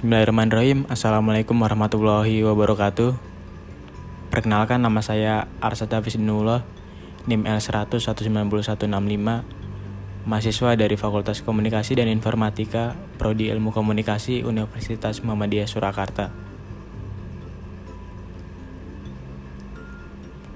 Bismillahirrahmanirrahim. Assalamualaikum warahmatullahi wabarakatuh. Perkenalkan nama saya Arsad Hafiz Dinullah NIM L100 19165 Mahasiswa dari Fakultas Komunikasi dan Informatika Prodi Ilmu Komunikasi Universitas Muhammadiyah Surakarta.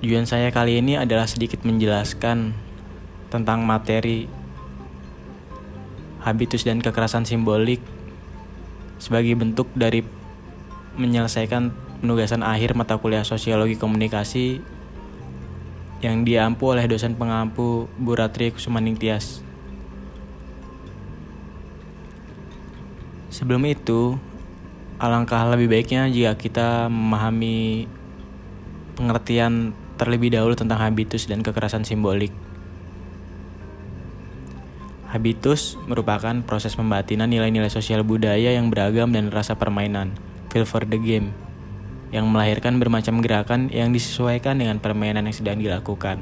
Tujuan saya kali ini adalah sedikit menjelaskan tentang materi habitus dan kekerasan simbolik sebagai bentuk dari menyelesaikan penugasan akhir mata kuliah sosiologi komunikasi yang diampu oleh dosen pengampu Bu Ratri Kusumaning Tias. Sebelum itu, alangkah lebih baiknya jika kita memahami pengertian terlebih dahulu tentang habitus dan kekerasan simbolik. Habitus merupakan proses pembatinan nilai-nilai sosial budaya yang beragam dan rasa permainan, feel for the game, yang melahirkan bermacam gerakan yang disesuaikan dengan permainan yang sedang dilakukan.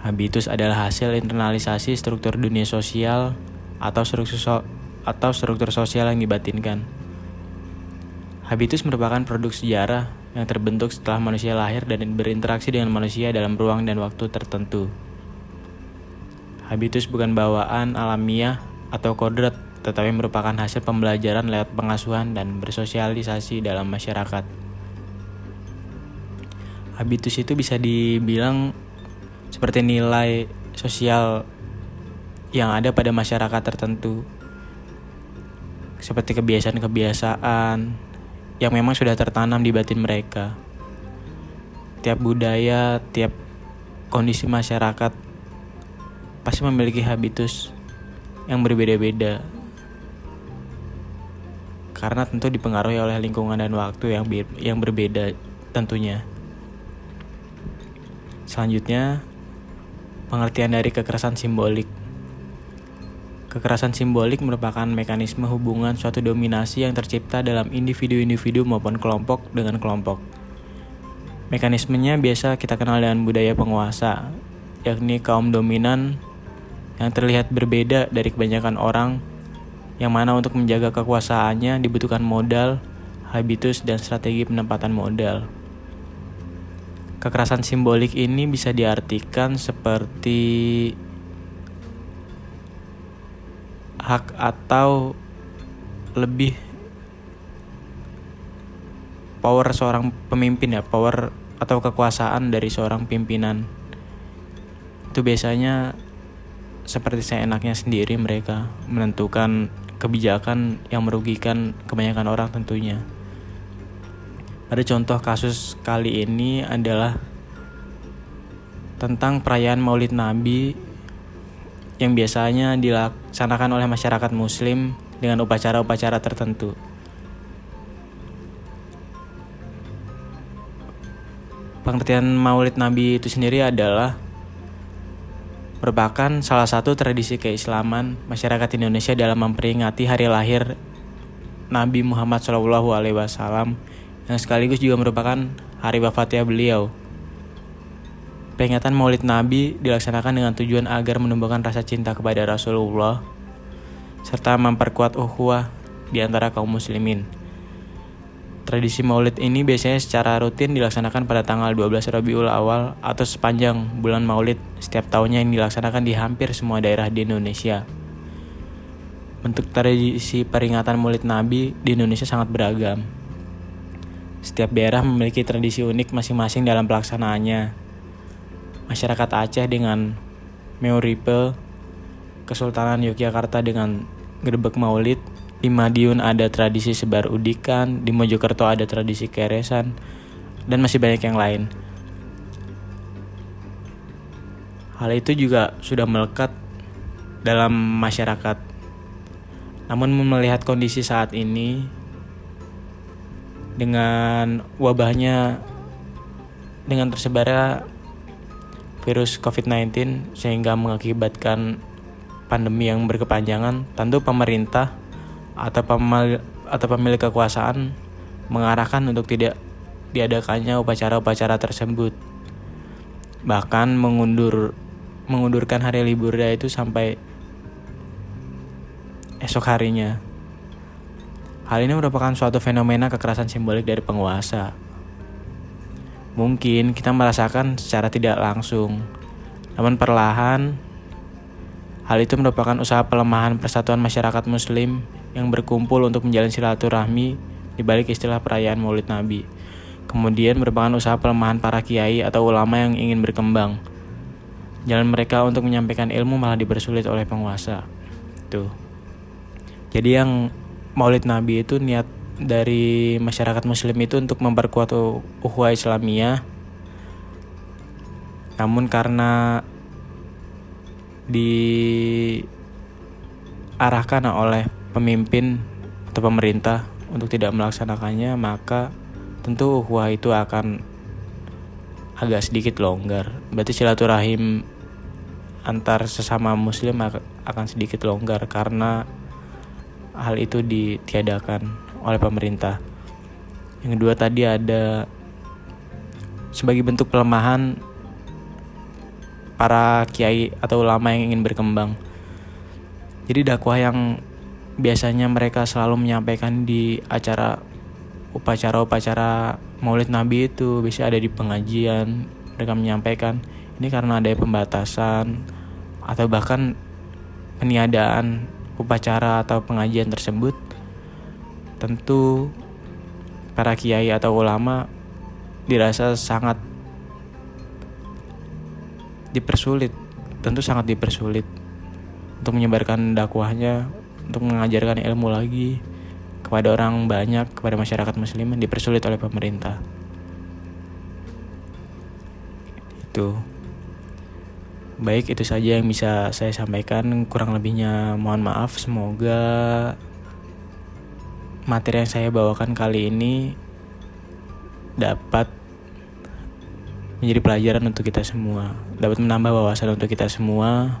Habitus adalah hasil internalisasi struktur dunia sosial atau struktur, so atau struktur sosial yang dibatinkan. Habitus merupakan produk sejarah yang terbentuk setelah manusia lahir dan berinteraksi dengan manusia dalam ruang dan waktu tertentu. Habitus bukan bawaan alamiah atau kodrat, tetapi merupakan hasil pembelajaran lewat pengasuhan dan bersosialisasi dalam masyarakat. Habitus itu bisa dibilang seperti nilai sosial yang ada pada masyarakat tertentu. Seperti kebiasaan-kebiasaan yang memang sudah tertanam di batin mereka. Tiap budaya, tiap kondisi masyarakat pasti memiliki habitus yang berbeda-beda karena tentu dipengaruhi oleh lingkungan dan waktu yang yang berbeda tentunya. Selanjutnya, pengertian dari kekerasan simbolik. Kekerasan simbolik merupakan mekanisme hubungan suatu dominasi yang tercipta dalam individu-individu maupun kelompok dengan kelompok. Mekanismenya biasa kita kenal dengan budaya penguasa, yakni kaum dominan yang terlihat berbeda dari kebanyakan orang yang mana untuk menjaga kekuasaannya dibutuhkan modal, habitus, dan strategi penempatan modal. Kekerasan simbolik ini bisa diartikan seperti hak atau lebih power seorang pemimpin ya, power atau kekuasaan dari seorang pimpinan. Itu biasanya seperti seenaknya sendiri mereka menentukan kebijakan yang merugikan kebanyakan orang tentunya. Ada contoh kasus kali ini adalah tentang perayaan Maulid Nabi yang biasanya dilaksanakan oleh masyarakat muslim dengan upacara-upacara tertentu. Pengertian Maulid Nabi itu sendiri adalah merupakan salah satu tradisi keislaman masyarakat Indonesia dalam memperingati hari lahir Nabi Muhammad SAW yang sekaligus juga merupakan hari wafatnya beliau. Peringatan Maulid Nabi dilaksanakan dengan tujuan agar menumbuhkan rasa cinta kepada Rasulullah serta memperkuat ukhuwah di antara kaum muslimin. Tradisi maulid ini biasanya secara rutin dilaksanakan pada tanggal 12 Rabiul Awal atau sepanjang bulan maulid setiap tahunnya yang dilaksanakan di hampir semua daerah di Indonesia. Bentuk tradisi peringatan maulid Nabi di Indonesia sangat beragam. Setiap daerah memiliki tradisi unik masing-masing dalam pelaksanaannya. Masyarakat Aceh dengan Meuripe, Kesultanan Yogyakarta dengan Gerbek Maulid, di Madiun ada tradisi sebar udikan, di Mojokerto ada tradisi keresan, dan masih banyak yang lain. Hal itu juga sudah melekat dalam masyarakat. Namun melihat kondisi saat ini dengan wabahnya dengan tersebarnya virus COVID-19 sehingga mengakibatkan pandemi yang berkepanjangan, tentu pemerintah atau pemilik atau pemilik kekuasaan mengarahkan untuk tidak diadakannya upacara-upacara tersebut. Bahkan mengundur mengundurkan hari liburnya itu sampai esok harinya. Hal ini merupakan suatu fenomena kekerasan simbolik dari penguasa. Mungkin kita merasakan secara tidak langsung, namun perlahan hal itu merupakan usaha pelemahan persatuan masyarakat muslim yang berkumpul untuk menjalin silaturahmi di balik istilah perayaan Maulid Nabi. Kemudian merupakan usaha pelemahan para kiai atau ulama yang ingin berkembang. Jalan mereka untuk menyampaikan ilmu malah dipersulit oleh penguasa. Tuh. Jadi yang Maulid Nabi itu niat dari masyarakat muslim itu untuk memperkuat ukhuwah Islamiyah. Namun karena diarahkan oleh pemimpin atau pemerintah untuk tidak melaksanakannya, maka tentu ukhuwah itu akan agak sedikit longgar. Berarti silaturahim antar sesama muslim akan sedikit longgar karena hal itu ditiadakan oleh pemerintah. Yang kedua tadi ada sebagai bentuk pelemahan para kiai atau ulama yang ingin berkembang. Jadi dakwah yang biasanya mereka selalu menyampaikan di acara upacara-upacara Maulid Nabi itu bisa ada di pengajian mereka menyampaikan. Ini karena ada pembatasan atau bahkan peniadaan upacara atau pengajian tersebut, tentu para kiai atau ulama dirasa sangat dipersulit, tentu sangat dipersulit untuk menyebarkan dakwahnya, untuk mengajarkan ilmu lagi kepada orang banyak, kepada masyarakat muslim dipersulit oleh pemerintah. Itu. Baik, itu saja yang bisa saya sampaikan. Kurang lebihnya mohon maaf. Semoga materi yang saya bawakan kali ini dapat menjadi pelajaran untuk kita semua, dapat menambah wawasan untuk kita semua.